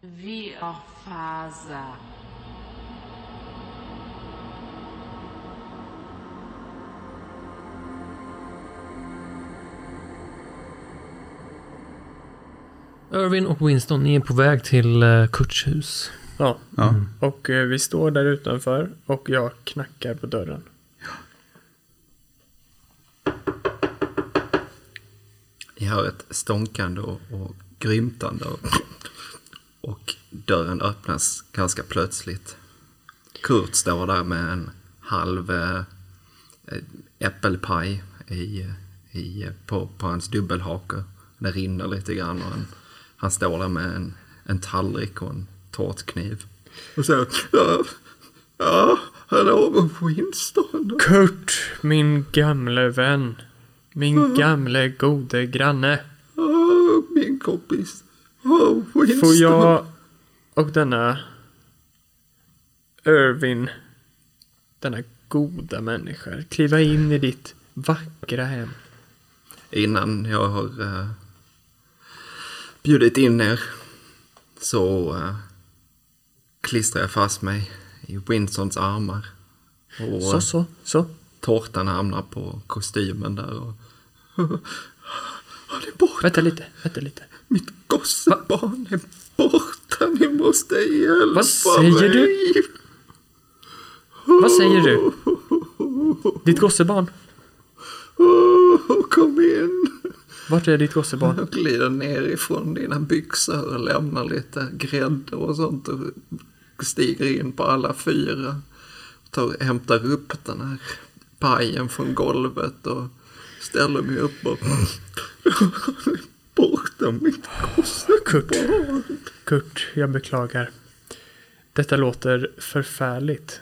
Vi har faza. Irvin och Winston, ni är på väg till eh, Kurts hus. Ja, Ja. och eh, vi står där utanför och jag knackar på dörren. Ni hör ett stånkande och, och grymtande och, och dörren öppnas ganska plötsligt. Kurt står där med en halv eh, äppelpaj i, i, på, på hans dubbelhake. Det rinner lite grann och han, han står där med en, en tallrik och en tårtkniv. Och säger ja, ja, hallå Winston. Kurt, min gamle vän. Min gamle gode granne. Min kompis. Winston. Får jag och denna Irvin, denna goda människa, kliva in i ditt vackra hem? Innan jag har uh, bjudit in er så uh, klistrar jag fast mig i Winstons armar. Och Så, så, så. tårtan hamnar på kostymen där. Och, Han är borta. Vänta lite, vänta lite. Mitt gossebarn är borta. Ni måste hjälpa Vad säger du? mig. Vad säger du? Ditt gossebarn? Kom in. Vart är ditt gossebarn? Jag glider ner ifrån dina byxor och lämnar lite grädde och sånt och stiger in på alla fyra. Tar, hämtar upp den här pajen från golvet och ställer mig upp och... Borta mitt Kurt, gossebarn. Kurt, jag beklagar. Detta låter förfärligt.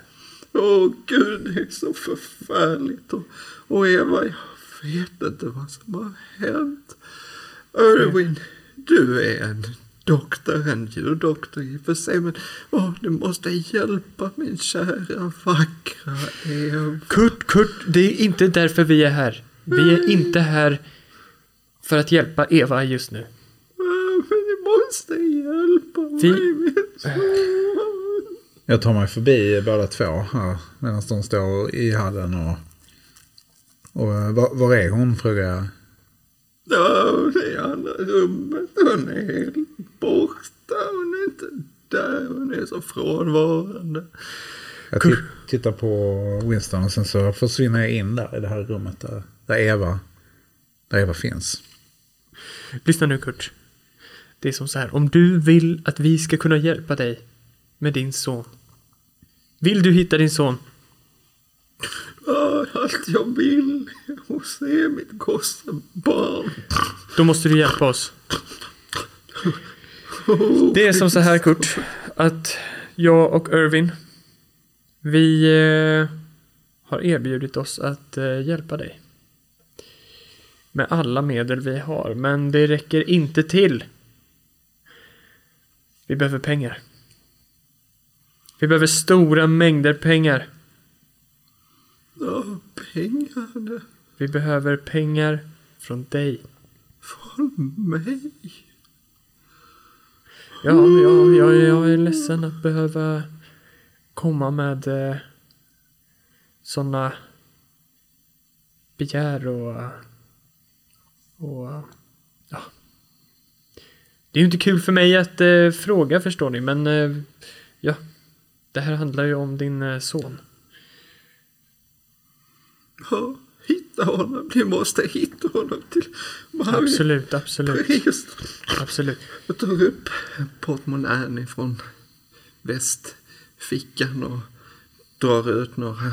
Åh gud, det är så förfärligt. Och, och Eva, jag vet inte vad som har hänt. Irwin, du är en doktor, en djurdoktor i och för sig. Men åh, du måste hjälpa min kära, vackra Eva. Kurt, Kurt, det är inte därför vi är här. Vi är inte här för att hjälpa Eva just nu. Men ni måste hjälpa Vi- mig. Jag tar mig förbi båda två här medan de står i hallen och... Och eh, var, var är hon frågar jag. Ja, det är andra rummet. Hon är helt borta. Hon är inte där. Hon är så frånvarande. Jag ti- tittar på Winston och sen så försvinner jag in där i det här rummet där, där Eva, där Eva finns. Lyssna nu Kurt. Det är som så här, om du vill att vi ska kunna hjälpa dig med din son. Vill du hitta din son? Allt jag vill är att se mitt gossebarn. Då måste du hjälpa oss. Det är som så här Kurt, att jag och Irvin, vi eh, har erbjudit oss att eh, hjälpa dig. Med alla medel vi har, men det räcker inte till. Vi behöver pengar. Vi behöver stora mängder pengar. Ja, pengar Vi behöver pengar från dig. från mig. Ja, ja, ja, jag är ledsen att behöva komma med eh, sådana begär och, och ja. Det är ju inte kul för mig att eh, fråga förstår ni, men eh, ja, det här handlar ju om din eh, son. Ja, hitta honom. Ni måste hitta honom till varje Absolut, absolut, pris. absolut. Jag tar upp portmonnän ifrån västfickan och drar ut några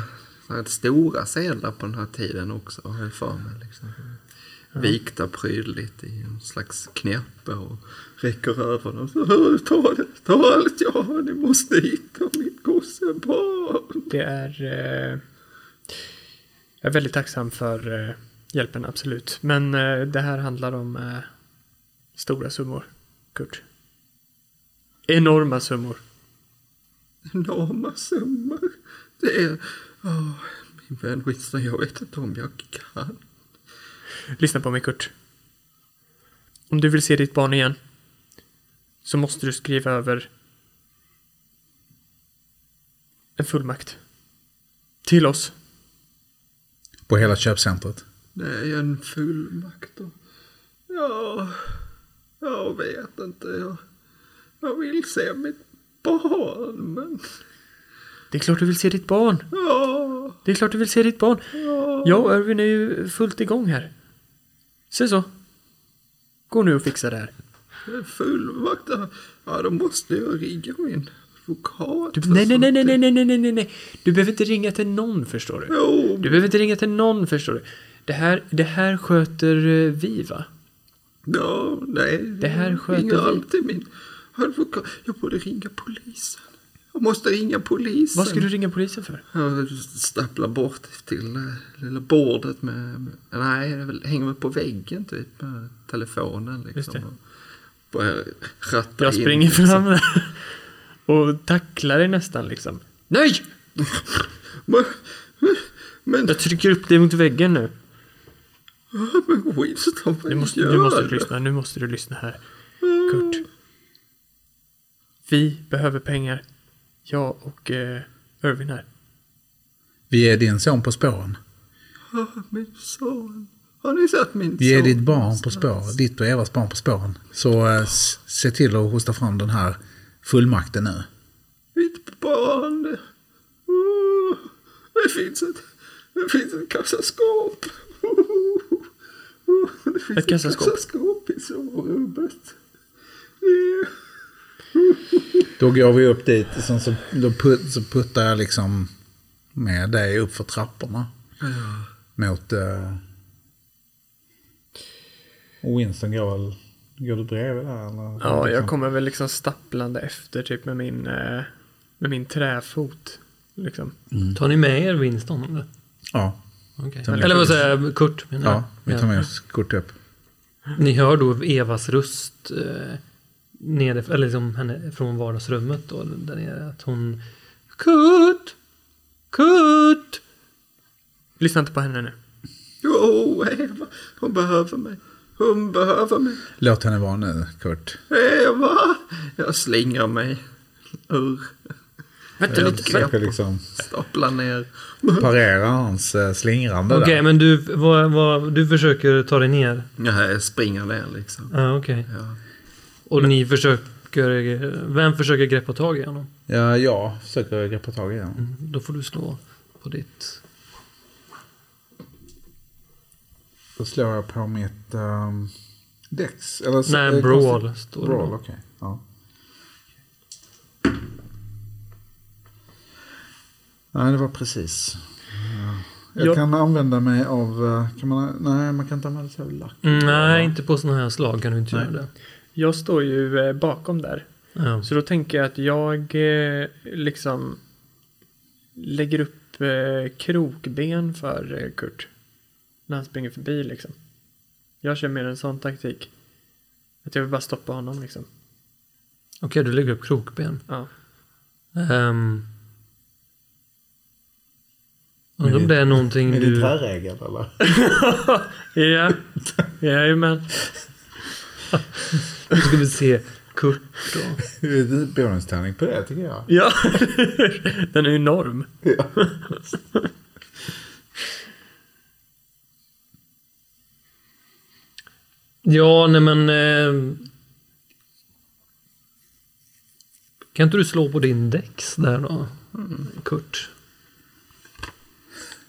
stora sedlar på den här tiden också. Har jag för mig. Liksom. Vikta prydligt i en slags knäppe och räcker över dem. Så, ta, det, ta allt jag har. Ni måste hitta mitt gossebarn. Det är... Eh, jag är väldigt tacksam för eh, hjälpen, absolut. Men eh, det här handlar om eh, stora summor, Kurt. Enorma summor. Enorma summor. Det är... åh, min vän Winston, jag vet inte om jag kan. Lyssna på mig, Kurt. Om du vill se ditt barn igen så måste du skriva över en fullmakt. Till oss. På hela köpcentret. Det är en fullmakt. och- Ja, jag vet inte. Jag, jag vill se mitt barn, men... Det är klart du vill se ditt barn. Ja, Det är klart du vill se ditt barn. Jag och Irvin är ju fullt igång här. Se så. Gå nu och fixa det här. fullmakt. Ja, då måste jag ringa min advokat. Du, nej, nej, nej, nej, nej, nej, nej, nej, nej. Du behöver inte ringa till någon, förstår du. Jo, Du behöver inte ringa till någon, förstår du. Det här, det här sköter eh, vi, va? ja, nej. Det här sköter ringer vi. alltid min advokat. Jag borde ringa polisen. Jag måste ringa polisen. Vad ska du ringa polisen för? Jag stapplar bort till eh, lilla bordet med, nej, väl- hänger väl på väggen typ med telefonen liksom. Just det. Börjar ratta Jag in, springer liksom. fram där och tacklar dig nästan liksom. Nej! Men, men, Jag trycker upp dig mot väggen nu. men Winston, vad Nu måste, gör nu måste du du? lyssna, nu måste du lyssna här. Kurt. Vi behöver pengar. Jag och eh, Irvin här. Vi är din son på spåren. Ja, Min son. Har ni sett min Vi är son? ditt barn på spåren. Ditt och Evas barn på spåren. Så eh, se till att hosta fram den här fullmakten nu. Mitt barn. Oh, det finns ett, det finns ett kassaskåp. Oh, det finns Ett kassaskåp? kassaskåp i sovrummet. Det- Då går vi upp dit. Sen så, då put, så puttar jag liksom med dig upp för trapporna. Mot... Uh, och Winston går väl... Går du bredvid där eller? Ja, jag Liksom. kommer väl liksom stapplande efter typ med min, eh, med min träfot. Liksom. Tar ni med er Winston? Eller, Ja, med eller vad Kurt. säger jag? Kurt menar ja, vi tar med oss kort upp. Ni hör då Evas röst eh, nere, eller liksom henne från vardagsrummet då, där nere. Att hon... Kurt! Kurt! Lyssna inte på henne nu. Jo, Eva. Hon behöver mig. Hon behöver mig. Låt henne vara nu, Kurt. Eva. Jag slingrar mig ur. Vänta Jag lite. försöker liksom Staplar ner. parera hans eh, slingrande Okej, där. men du, vad, vad, du försöker ta dig ner? Ja, jag springer ner liksom. Ja, okej. Och ni försöker... Vem försöker greppa tag i honom? Ja, jag försöker greppa tag i honom. Mm, Då får du slå på ditt... Då slår jag på mitt um, Dex. Eller, Nej, eh, brawl konstigt- står det Brawl, okej. Ja. Nej, det var precis. Ja. Jag Jag- kan använda mig av... eh, Kan man, nej, man kan inte använda sig av lack. Mm, nej, inte på sådana här slag kan du inte Nej. göra det. Jag står ju eh, bakom där. Ja. Så då tänker jag att jag eh, liksom lägger upp eh, krokben för Kurt. När han springer förbi liksom. Jag kör mer en sån taktik. Att jag vill bara stoppa honom liksom. Okej, du lägger upp krokben. Ja. Um, undrar om det är någonting Är det du... tvärregel eller? Ja, jajamän. Nu ska vi se Kurt då. Det är en bonustärning på det tycker jag. Ja, den är enorm. Ja, nej men... Eh, kan inte du slå på din Dex där då? Kurt.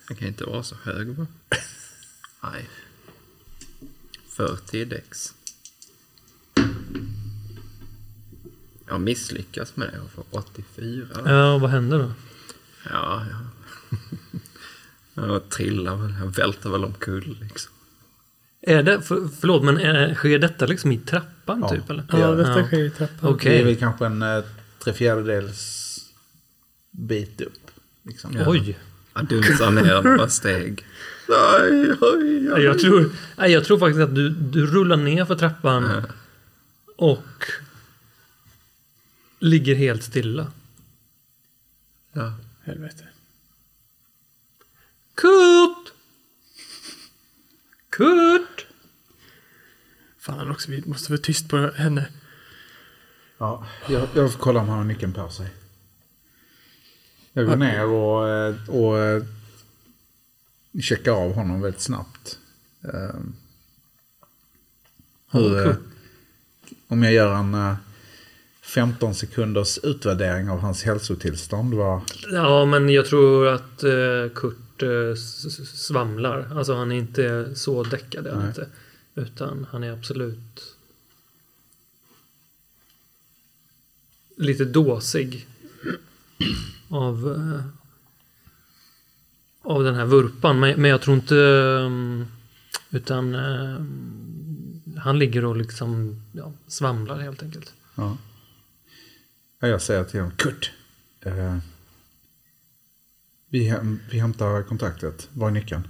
Jag kan inte vara så hög va? Nej. 40 dex. Jag misslyckas med det och får 84. Ja, vad händer då? Ja, ja. Jag trillar väl, jag välter väl omkull liksom. Är det, för, förlåt, men är, sker detta liksom i trappan Ja. typ eller? Ja, Ja, detta Ja. sker i trappan. Okej. Det är väl kanske en eh, tre fjärdedels bit upp. Liksom. Ja. Oj. Jag dunsar ner några steg. Nej, oj, oj. Jag tror, nej, jag tror faktiskt att du, du rullar ner för trappan och ligger helt stilla. Ja. Helvete. Kurt! Kurt! Fan också, vi måste vara tyst på henne. Ja, jag, jag får kolla om han har nyckeln på sig. Jag går ner och, eh, och eh, checkar av honom väldigt snabbt. Eh, Hur, om jag gör en eh, 15 sekunders utvärdering av hans hälsotillstånd. Vad, Ja, men jag tror att eh, Kurt eh, svamlar. Alltså han är inte så däckad. Inte, utan han är absolut lite dåsig. Av, eh, av den här vurpan. Men, men jag tror inte... mm, Utan eh, han ligger och liksom ja, svamlar helt enkelt. ja. Ja, Jag säger till honom, Kurt. Eh, vi, häm- vi hämtar kontraktet. Var är nyckeln?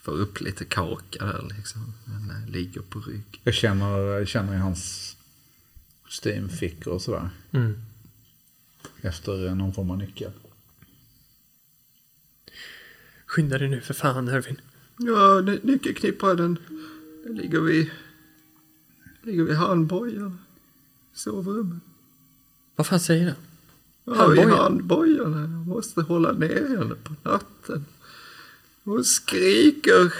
Får upp lite kaka där liksom. Men eh, ligger på rygg. Jag känner, jag känner i hans kostymfickor och sådär. Mm. Efter någon form av nyckel. Skynda dig nu för fan Irvin. Ja, ny- nyckelknipparen. Den ligger vid... Ligger vid handbojan. Sovrummet. Vad fan säger du? Ja, Handbojan? vid handbojan. Jag måste hålla ner henne på natten. Hon skriker.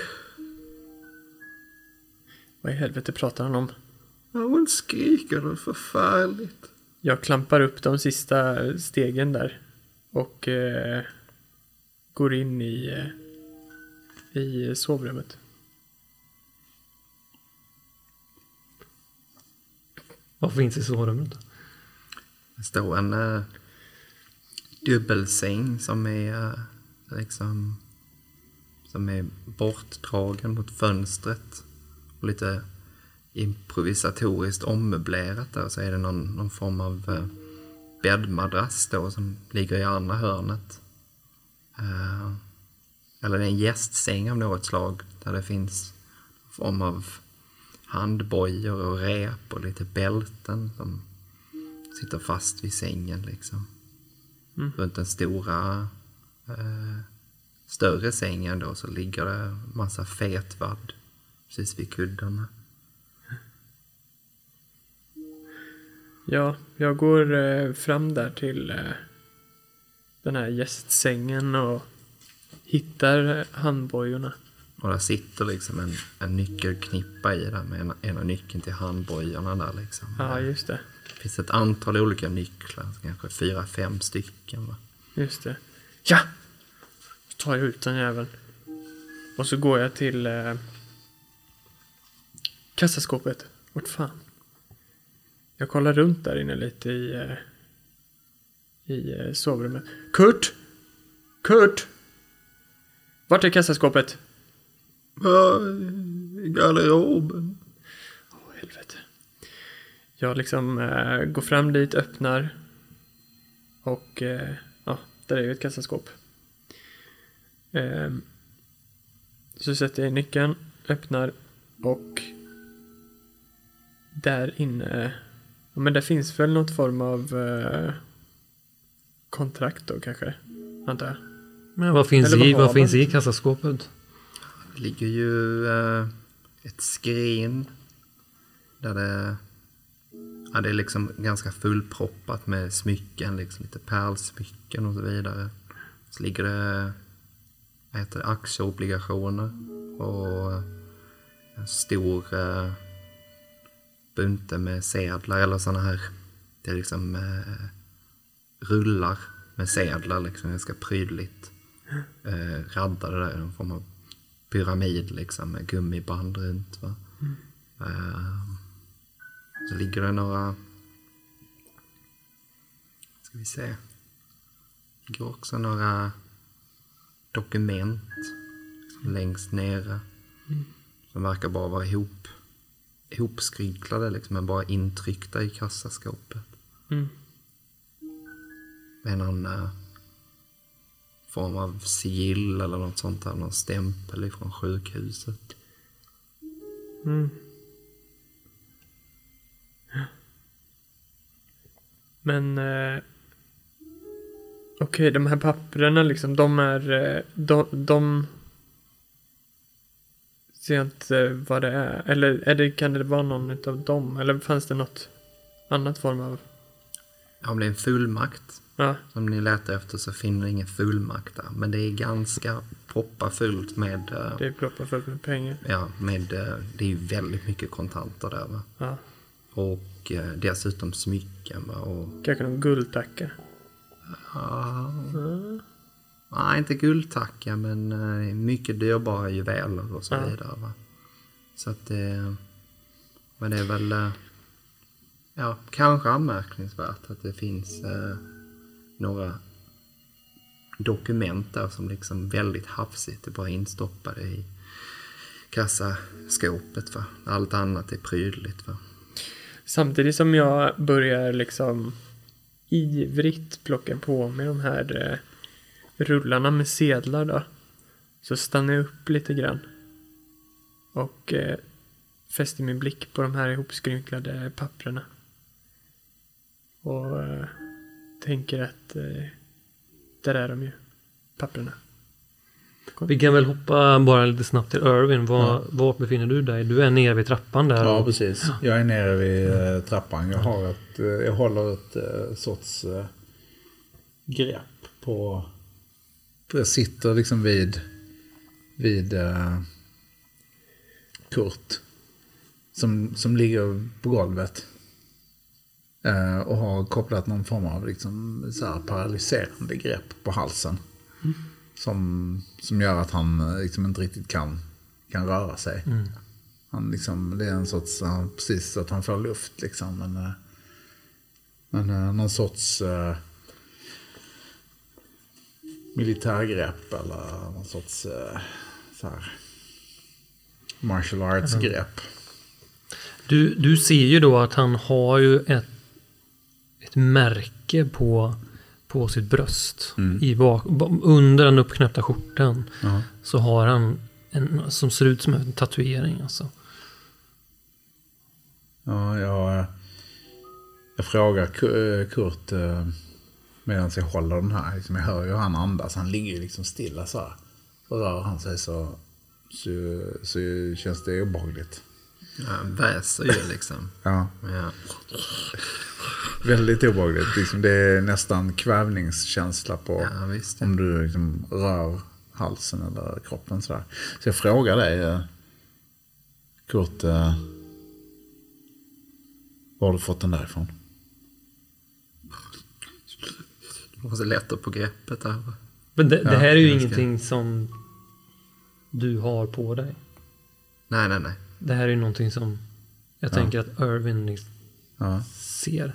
Vad i helvete pratar han om? Ja, hon skriker något förfärligt. Jag klampar upp de sista stegen där. Och eh, går in i, eh, i sovrummet. Vad finns i sovrummet? Det står en uh, dubbelsäng som är uh, liksom som är bortdragen mot fönstret. Och lite improvisatoriskt ommöblerat där. Så är det någon, någon form av uh, bäddmadrass då som ligger i andra hörnet. Eller en gästsäng av något slag där det finns form av handbojor och rep och lite bälten som sitter fast vid sängen liksom. Runt den stora, eh, större sängen då så ligger det massa fetvadd precis vid kuddarna. Ja, jag går eh, fram där till eh, den här gästsängen och hittar handbojorna. Och där sitter liksom en, en nyckelknippa i där med en, ena nyckeln till handbojorna där liksom. Ja, just det. Det finns ett antal olika nycklar, kanske fyra, fem stycken va. Just det. Ja! Så tar jag ut den jäveln. Och så går jag till eh, kassaskåpet. Vart fan? Jag kollar runt där inne lite i, eh, i eh, sovrummet. Kurt! Kurt! Vart är kassaskåpet? I garderoben. Åh, helvete. Jag liksom eh, går fram dit, öppnar. Och eh, ja, där är ju ett kassaskåp. Ehm, så sätter jag nyckeln, öppnar och där inne, ja, men där finns väl något form av eh, kontrakt då kanske, antar jag. Men vad finns, Eller i, vad finns i kassaskåpet? Det ligger ju eh, ett skrin där det, ja, det är liksom ganska fullproppat med smycken, liksom lite pärlsmycken och så vidare. Så ligger det heter det, aktieobligationer och en stor eh, bunte med sedlar eller sådana här, det är liksom eh, rullar med sedlar liksom ganska prydligt eh, raddade där någon form av pyramid liksom med gummiband runt. Va? Eh, så ligger det några... Ska vi se. Det ligger också några dokument längst nere. Som verkar bara vara ihop, ihopskrynklade liksom, men bara intryckta i kassaskåpet. Mm. Med någon eh, form av sigill eller något sånt där. Någon stämpel ifrån sjukhuset. Mm. Men eh, okej, de här papperna liksom, de är, eh, de, de ser jag inte vad det är. Eller är det, kan det vara någon av dem? Eller fanns det något annat form av... Om det är en fullmakt Ja, som ni letar efter så finner ni ingen fullmakt där. Men det är ganska proppa fullt med, eh, det är ploppar fullt med pengar. ja, med, eh, det är ju väldigt mycket kontanter där va. Ja, Och eh, dessutom smycken va. Och, kanske någon guldtacka. ja, nej, inte guldtacka men mycket dyrbara juveler och så Ja. vidare va. Så att det, men det är väl, ja, kanske anmärkningsvärt att det finns eh, några dokument där som liksom väldigt hafsigt är bara instoppade i kassaskåpet va. Allt annat är prydligt va. Samtidigt som jag börjar liksom ivrigt plocka på mig de här eh, rullarna med sedlar då. Så stannar jag upp lite grann. Och eh, fäster min blick på de här ihopskrynklade papperna. Och eh, tänker att eh, där är de ju. Papperna. Vi kan väl hoppa bara lite snabbt till Irvin. Var, var befinner du dig? Du är nere vid trappan där. Ja, och- precis. Jag är nere vid eh, trappan. Jag, har ett, eh, jag håller ett eh, sorts eh, grepp på... Jag sitter liksom vid, vid Kurt. Som, som ligger på golvet. Eh, och har kopplat någon form av liksom, så här paralyserande grepp på halsen. Som, som gör att han eh, liksom inte riktigt kan, kan röra sig. Han liksom, det är en sorts, ja, precis så att han får luft liksom. Men, eh, men eh, någon sorts uh, militärgrepp eller någon sorts eh, så här, martial arts-grepp. Du, du ser ju då att han har ju ett, ett märke på, på sitt bröst. I bak, ba- under den uppknäppta skjortan Ja. så har han en som ser ut som en tatuering. Alltså. Ja, jag, jag frågar eh, Kurt eh, medan jag håller den här. Liksom, jag hör ju han andas. Han ligger ju liksom stilla så här. Och rör han sig så, så, så känns det obehagligt. Ja, väser ju liksom. Ja, Ja. Väldigt obehagligt. Liksom, det är nästan kvävningskänsla på Ja, visst. om du liksom rör halsen eller kroppen sådär. Så jag frågar dig, eh, Kurt, eh, var har du fått den där ifrån? Du måste lätta på greppet där. Men det, det Ja, här är ju jag ska- ingenting som du har på dig. Nej, nej, nej. Det här är ju någonting som jag tänker att Irvin liksom Ja. ser.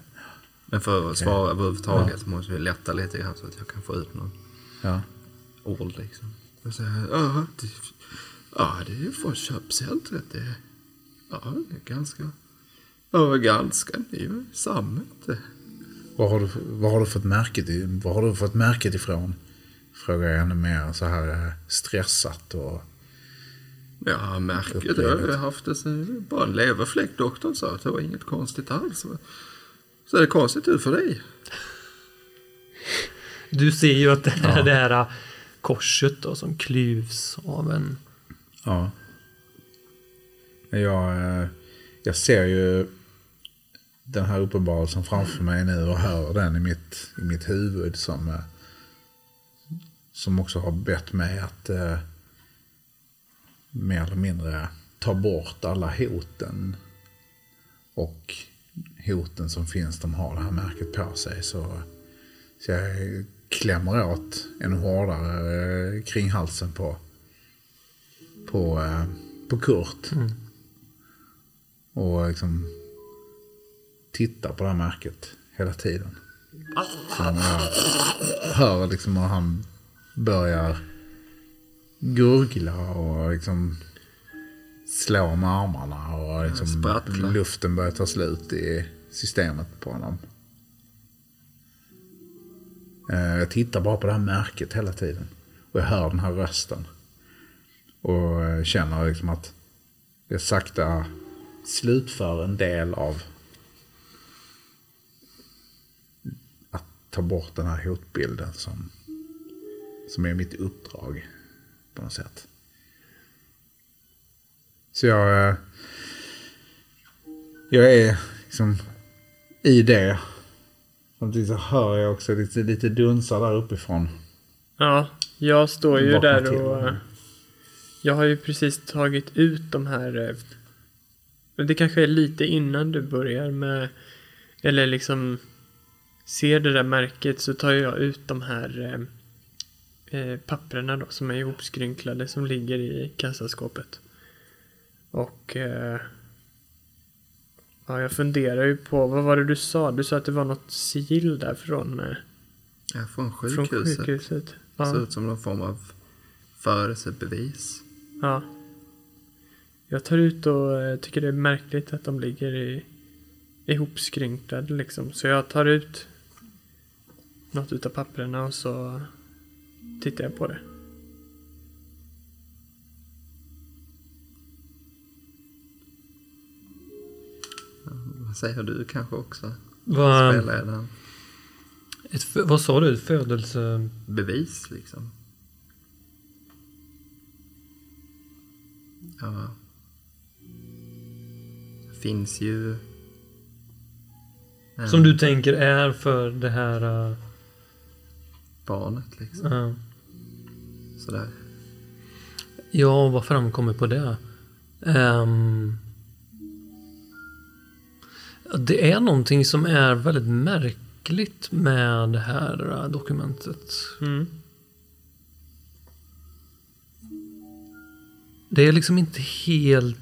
Men för att svara överhuvudtaget så måste vi lätta lite grann så att jag kan få ut någon Ja. ord liksom. Och så här, ja, det, ja, det är ju från köpcentret. Det, ja, det är ganska, ja, ganska ny sammet. Var har, du, var har du fått märket i, var har du fått märket ifrån? Frågar jag ännu mer så här eh, stressat och... Ja, märket det har jag haft det sen, bara en leverfläck. Doktorn sa att det var inget konstigt alls. Så är det konstigt ut för dig? Du ser ju att det är det här korset då som klyvs av en... Ja. Jag, eh, jag ser ju den här uppenbarelsen framför mig nu och hör den i mitt, i mitt huvud som, eh, som också har bett mig att eh, mer eller mindre ta bort alla hoten och hoten som finns, de har det här märket på sig. Så, så jag klämmer åt ännu hårdare eh, kring halsen på, på, eh, på Kurt. Och liksom tittar på det här märket hela tiden. Så jag hör liksom hur han börjar gurgla och liksom slå med armarna och liksom sprattla. luften börjar ta slut i systemet på honom. Eh, Jag tittar bara på det här märket hela tiden. Och jag hör den här rösten. Och eh, känner liksom att jag sakta slutför en del av att ta bort den här hotbilden som, som är mitt uppdrag på något sätt. Så jag, eh, jag är liksom i det. Samtidigt så hör jag också lite, lite dunsar där uppifrån. Ja, jag står ju Vakna där och... eh, Jag har ju precis tagit ut de här... eh, det kanske är lite innan du börjar med... Eller liksom... Ser det där märket så tar jag ut de här eh, papperna då som är ihopskrynklade som ligger i kassaskåpet. Och... Eh, ja, jag funderar ju på... Vad var det du sa? Du sa att det var något sigill där från... Eh, Ja, från från sjukhuset. sjukhuset. Det Ja. ser ut som någon form av födelsebevis. Ja. Jag tar ut och eh, tycker det är märkligt att de ligger i, ihopskrynklade liksom. Så jag tar ut något utav papperna och så tittar jag på det. Vad säger du kanske också? Vad, Spelledaren. ett, vad sa du? Ett födelse... Bevis liksom. Ja. Det finns ju... Som du tänker är för det här... Uh, Barnet liksom. uh, Sådär. ja, vad framkommer på det? Ehm, det är någonting som är väldigt märkligt med det här uh, dokumentet. Mm. Det är liksom inte helt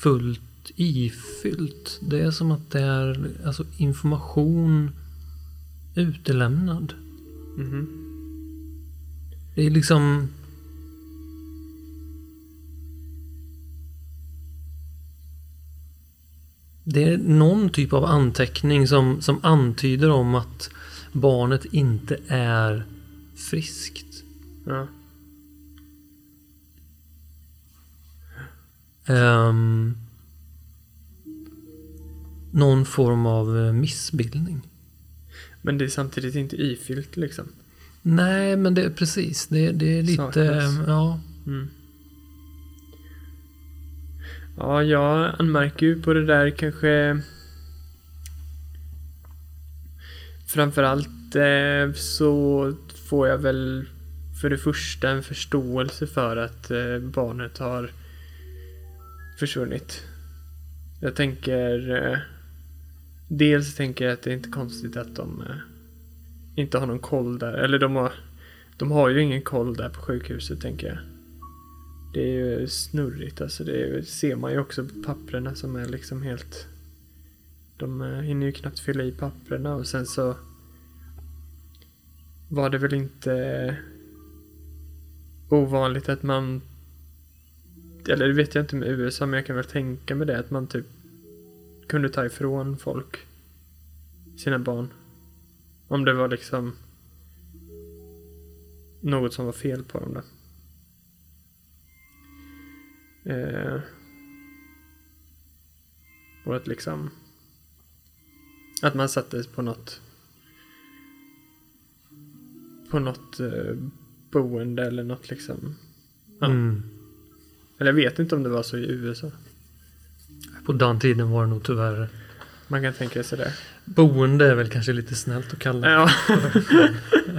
fullt ifyllt. Det är som att det är alltså, information utelämnad. Mhm. Det är liksom... Det är någon typ av anteckning som, som antyder om att barnet inte är friskt. Ja. Ehm, någon form av eh, missbildning. Men det är samtidigt inte ifyllt liksom. Nej, men det är precis. Det, det är lite... Saknas. Ja. Mm. Ja, jag anmärker ju på det där kanske Framförallt eh, så får jag väl för det första en förståelse för att eh, barnet har försvunnit. Jag tänker eh, Dels tänker jag att det är inte konstigt att de eh, inte har någon koll där. Eller de har, de har ju ingen koll där på sjukhuset tänker jag. Det är ju snurrigt alltså. Det är, ser man ju också på papperna som är liksom helt... De eh, hinner ju knappt fylla i papperna och sen så var det väl inte eh, ovanligt att man eller det vet jag inte med USA men jag kan väl tänka mig det att man typ kunde ta ifrån folk sina barn. Om det var liksom något som var fel på dem då. Eh, och att liksom att man sattes på något på något eh, boende eller något liksom. Ja. Mm. Eller jag vet inte om det var så i USA. På den tiden var det nog tyvärr... Man kan tänka sig det. Boende är väl kanske lite snällt att kalla det. Ja.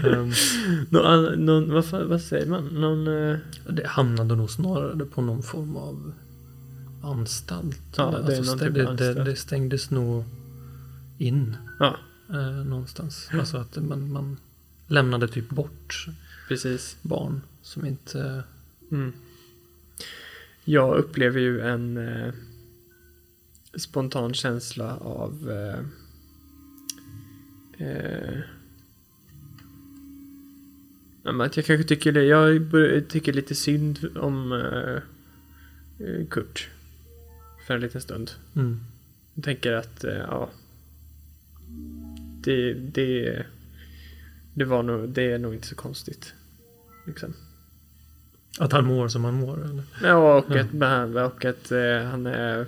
Ehm, någon, någon, vad, vad säger man? Någon... eh, Det hamnade nog snarare på någon form av anstalt. Ja, det är någon stä- typ av det, det, anstalt. det stängdes nog in Ja, eh, någonstans. Alltså att man, man lämnade typ bort precis. barn som inte... Mm. Jag upplever ju en eh, spontan känsla av eh, eh, att jag kanske tycker det. Jag tycker lite synd om eh, eh, Kurt. För en liten stund. Mm. Jag tänker att, eh, ja. Det, det, det var nog, det är nog inte så konstigt. Liksom. Att han mår som han mår. Eller? Ja, och Ja. att, och att eh, han är,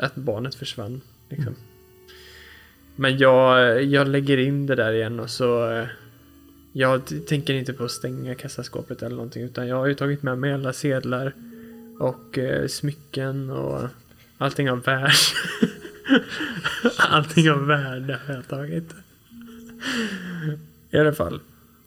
att barnet försvann. Liksom. Mm. Men jag, jag lägger in det där igen och så eh, jag tänker inte på att stänga kassaskåpet eller någonting utan jag har ju tagit med mig alla sedlar Och eh, smycken och allting av värde. allting av värde har jag tagit. I alla fall.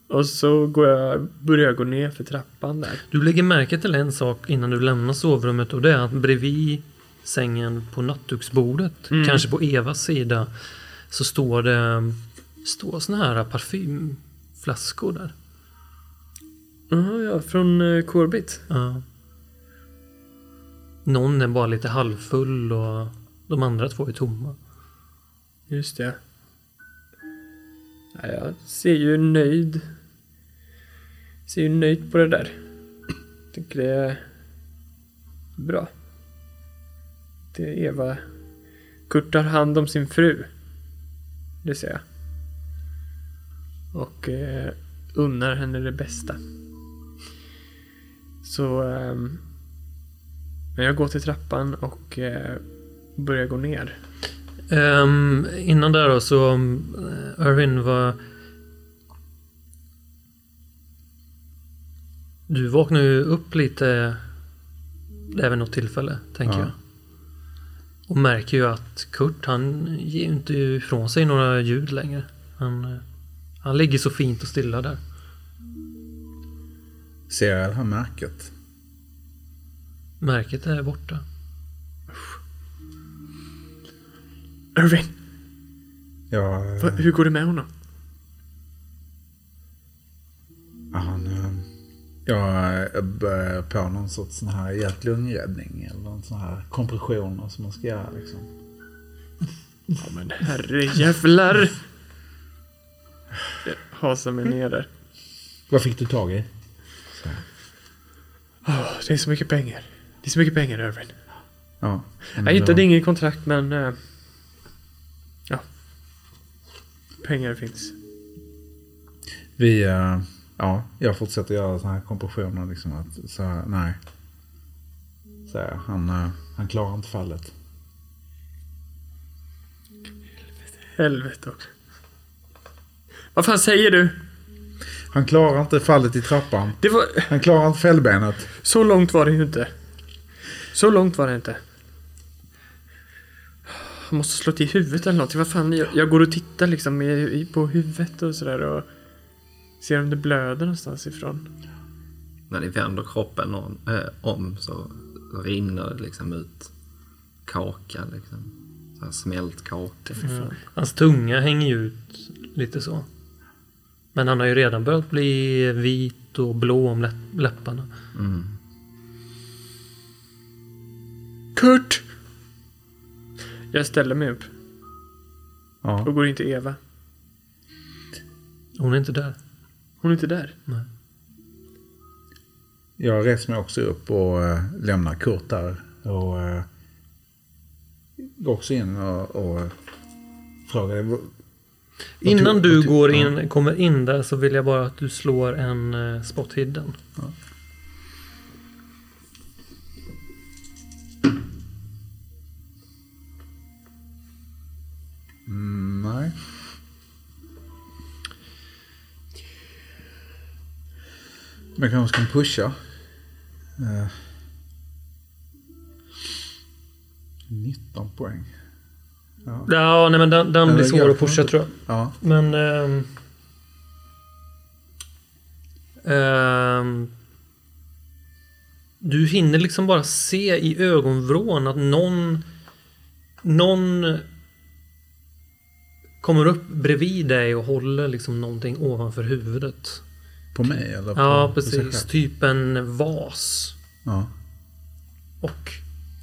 Och så går jag, börjar jag gå ner för trappan där. Du lägger märke till en sak innan du lämnar sovrummet och det är att bredvid sängen på nattduksbordet, Mm. kanske på Evas sida, så står det står såna här parfymflaskor där. Jaha, ja, från eh, Corbett. Ja. Någon är bara lite halvfull och de andra två är tomma. Just det. Ja, jag ser ju nöjd. Ser ju nöjd på det där. Tycker det är bra. Det är Eva. Kurt tar hand om sin fru. Det ser jag. Och eh, unnar henne det bästa. Så... ehm, men jag går till trappan och eh, börjar gå ner. Ehm, innan där då så, uh, Irvin var... Du vaknar ju upp lite vid något tillfälle, tänker Ja. jag. Och märker ju att Kurt, han ger ju inte ifrån sig några ljud längre. Han, eh, han ligger så fint och stilla där. Ser jag det här märket? Märket är borta. Irving, Jag, va, hur går det med honom? ja, han, eh, jag börjar på någon sorts sån här hjärt-lungräddning. Eller någon sån här kompressioner som man ska göra liksom. Ja men herrejävlar! Jag hasar mig ner där. Vad fick du tag i? Åh, det är så mycket pengar. Det är så mycket pengar Irving. Ja. Jag hittade inget kontrakt men... eh, ja. Pengar finns. Vi, eh, ja, jag fortsätter göra såna här kompressioner liksom. Att, så här, nej. Så här, han, eh, han klarar inte fallet. Helvete också. Vad fan säger du? Han klarar inte fallet i trappan. Var... Han klarar inte fällbenet. Så långt var det ju inte. Så långt var det inte. Jag måste slå till huvudet eller något. Vad fan, jag, jag går och tittar liksom på huvudet och sådär och ser om det blöder någonstans ifrån. När ni vänder kroppen om, äh, om så rinner det liksom ut kaka liksom. Så här smält kaka. Fan. Hans tunga hänger ju ut lite så. Men han har ju redan börjat bli vit och blå om läpp- läpparna. Mm. Kurt! Jag ställer mig upp Ja. och går in till Eva. Hon är inte där. Hon är inte där. Jag reser mig också upp och eh, lämnar Kurt där. Och eh, går också in och, och eh, frågar. Innan du går ja. in, kommer in där så vill jag bara att du slår en uh, spot hidden. Mm, jag kanske ska pusha. Eh, 19 poäng. Ja. Ja, nej men den, den blir svår att pusha kan tror jag. ja. Men... ehm, ehm, du hinner liksom bara se i ögonvrån att någon... Någon kommer upp bredvid dig och håller liksom någonting ovanför huvudet. På mig eller? På, Ja, på precis. själv? Typ en vas. Ja. Och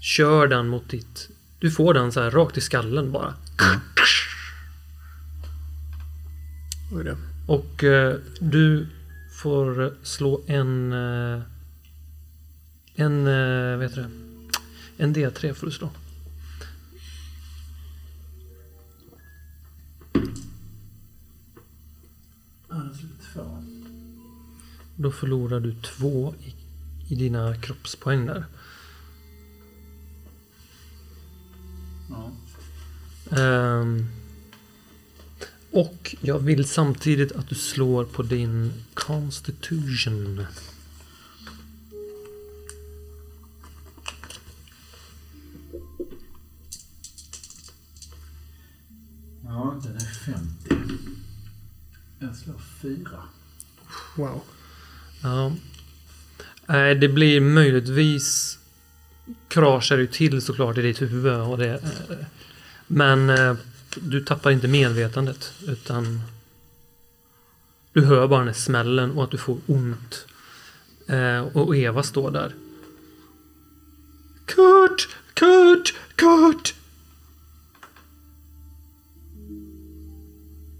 kör den mot ditt... Du får den så här rakt i skallen bara. Oj då. Och eh, du får slå en... Eh, en... Eh, vad heter det? En D3 får du slå. Då förlorar du två i, i dina kroppspoäng där. Ja. Um, och jag vill samtidigt att du slår på din Constitution. Ja, den är 50. Jag slår 4. Wow. Ja. Nej, det blir möjligtvis kraschar ju till såklart i ditt huvud. Och det, eh, men eh, du tappar inte medvetandet utan du hör bara den här smällen och att du får ont. Eh, och Eva står där. Kurt! Kurt! Kurt!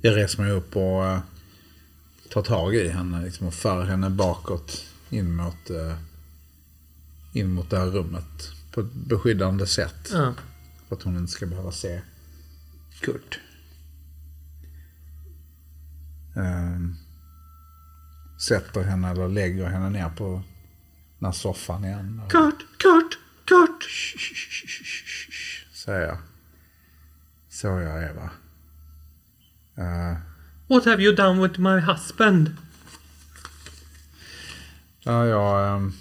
Jag reser mig upp och eh, tar tag i henne liksom, och för henne bakåt in mot, eh, in mot det här rummet. På ett beskyddande sätt. Ja. För att hon inte ska behöva se Kurt. Ehm, sätter henne eller lägger henne ner på den här soffan igen. Och, Kurt! Kurt! Kurt! säger jag. Så jag Eva. Eh, What have you done with my husband? ja, jag... ehm,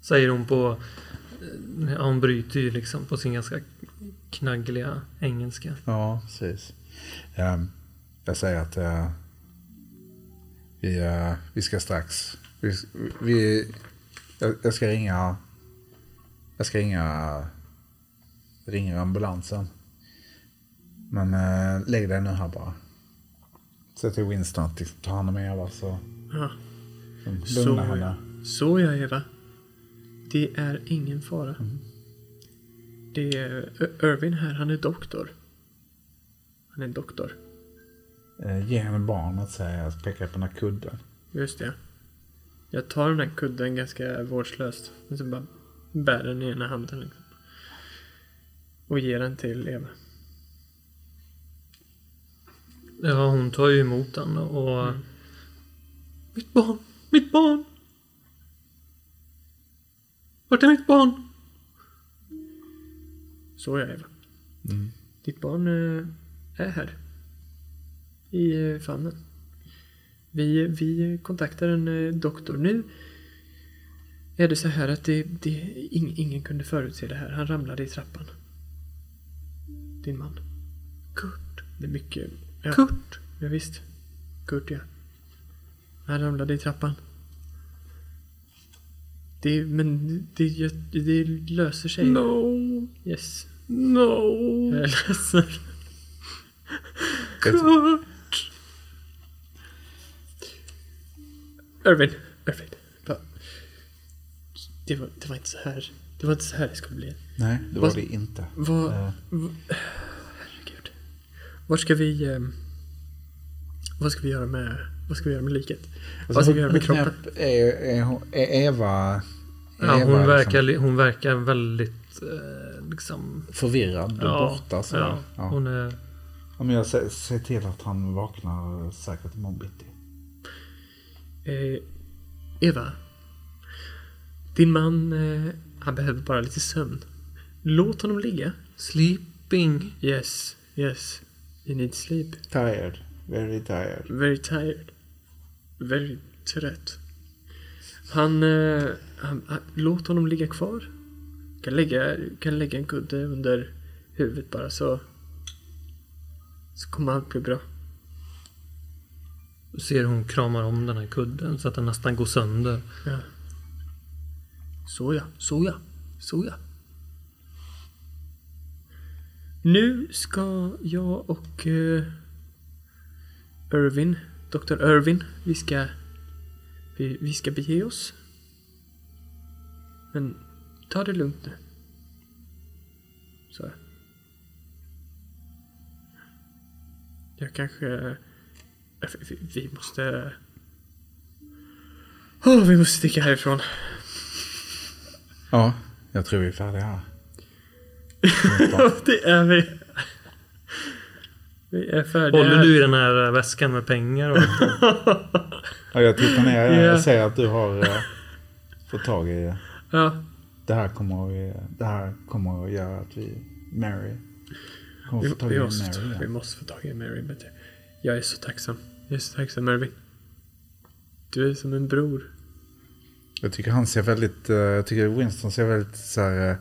Säger hon på... Ja, hon bryter ju liksom på sin ganska knaggliga engelska. Ja, precis. Ehm, jag säger att eh, vi, eh, vi ska strax... Vi, vi, jag, jag ska ringa... Jag ska ringa... Ringa ambulansen. Men eh, lägg dig nu här bara. Säg till Winston att liksom, ta hand om Eva så... Ja. Lugna Så, henne. så ja, Eva. Det är ingen fara. Det är Irvin här, han är doktor. Han är en doktor. Eh, ge henne barnet säger jag. Pekar på den här kudden. Just det. Jag tar den här kudden ganska vårdslöst. Och så bara bär den i ena handen. Liksom. Och ger den till Eva. Ja, hon tar ju emot den och... Mitt barn! Mitt barn! Vart är mitt barn? Så ja, Eva. Ditt barn eh, är här. I eh, famnen. Vi, vi kontaktar en eh, doktor. Nu är det så här att det, det, ing, ingen kunde förutse det här. Han ramlade i trappan. Din man. Kurt. Det är mycket... Ja, Kurt! Ja, visst. Kurt, ja. Han ramlade i trappan. Det, men det, det, det löser sig. No! Yes. No! Jag är ledsen. Kurt! Irvin. Irvin. Det var, det var inte så här. Det var inte så här det skulle bli. Nej, det Vad- var det inte. Vad... Herregud. Vart ska vi... Eh, vad ska vi göra med... Vad ska vi göra med liket? Vad ska vi göra med Alltså, kroppen? Är, är, är Eva... Är Ja, Eva hon, liksom verkar, li- hon verkar väldigt eh, liksom... förvirrad och Ja, borta sådär. ja, Ja. hon är... Ja, men jag ser, ser till att han vaknar säkert imorgon bitti. Eh, Eva. Din man, eh, han behöver bara lite sömn. Låt honom ligga. Sleeping. Yes, yes. You need sleep. Tired. Very tired. Very tired. Very trött. Han, eh, han, han, låt honom ligga kvar. Kan lägga, kan lägga en kudde under huvudet bara så. Så kommer allt bli bra. Du ser hon kramar om den här kudden så att den nästan går sönder. Ja. Så ja, så ja, så ja. Nu ska jag och uh, Irvin, Dr. Irvin, vi ska, vi, vi ska bege oss. Men ta det lugnt nu. Så. Jag kanske... Eh, vi, vi måste... Oh, vi måste sticka härifrån. Ja, jag tror vi är färdiga här. det är vi. Vi är färdiga. Håller du i den här eh, väskan med pengar? Och Ja, jag tittar ner. Jag, Ja. jag ser att du har eh, fått tag i... Ja, Det här kommer, att- det här kommer att göra att vi... Mary. Kommer vi, få tag vi, i måste, Mary vi måste få tag i Mary. Jag är så tacksam. Jag är så tacksam Irving. Du är som en bror. Jag tycker han ser väldigt... eh, Jag tycker Winston ser väldigt så här, eh,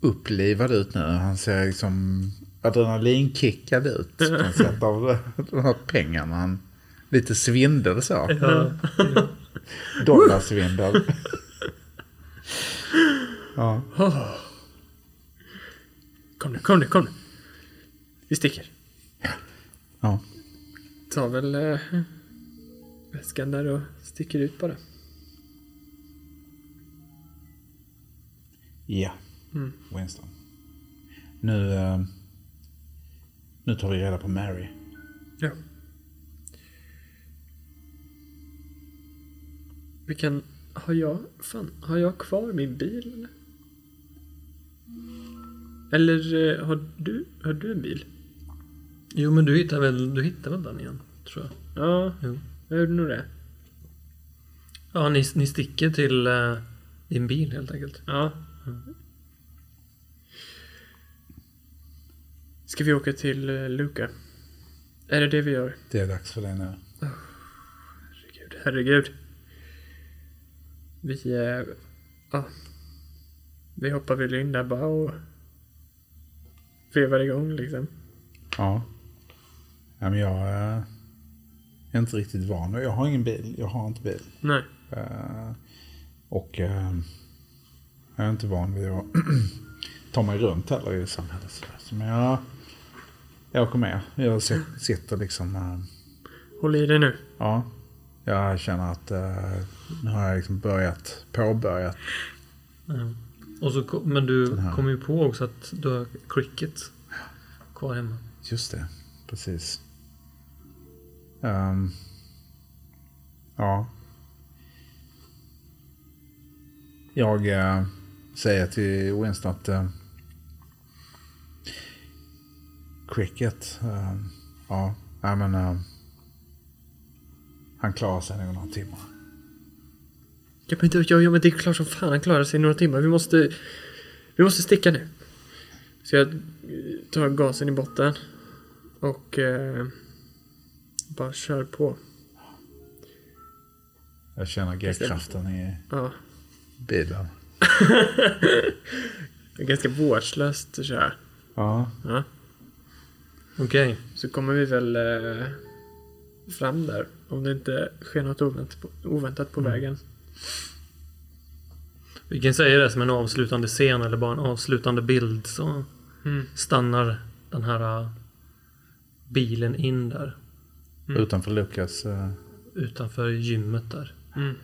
upplivad ut nu. Han ser liksom adrenalinkickad ut på något sätt av de här pengarna. Han- Lite svindel så. Ja. Dollarsvindel. ja. Kom nu, kom nu, kom nu. Vi sticker. ja. Tar väl eh, väskan där och sticker ut bara. Ja. Mm. Winston. Nu, eh, nu tar vi reda på Mary. Ja. Vi kan... Har jag... Fan, har jag kvar min bil eller? Eh, har du... Har du en bil? Jo, men du hittar väl, du hittar väl den igen, tror jag. Ja, Jo. jag gjorde nog det. Ja, ni, ni sticker till eh, din bil helt enkelt. Ja. Ska vi åka till eh, Luca? Är det det vi gör? Det är dags för det nu. Herregud, herregud. Vi... Eh, ja. Vi hoppar väl in där bara och vevar igång liksom. Ja. ja men jag eh, är inte riktigt van. Jag har ingen bil. Jag har inte bil. Nej. Eh, och eh, jag är inte van vid att ta mig runt heller i samhället. Så men jag, jag åker med. Jag sit- sitter liksom... eh, Håll i dig nu. ja. Jag känner att eh, nu har jag liksom börjat, påbörjat. Ja. Och så, men du kommer ju på också att du har cricket kvar hemma. Just det, precis. Ehm, ja. Jag eh, säger till Winston att uh, Cricket, eh, ja, nej men eh, han klarar sig nog några timmar. Ja men, ja, ja, men det är klart som fan han klarar sig några timmar. Vi måste... Vi måste sticka nu. Så jag tar gasen i botten. Och... Eh, bara kör på. Jag känner G-kraften i Ja. bilen. Ganska vårdslöst att köra. Ja, Ja. Okej. Så kommer vi väl eh, fram där. Om det inte sker något oväntat på, oväntat på vägen. Vi kan säga det som en avslutande scen eller bara en avslutande bild så Mm. stannar den här äh, bilen in där Mm. utanför Lukas. eh, utanför gymmet där. Mm.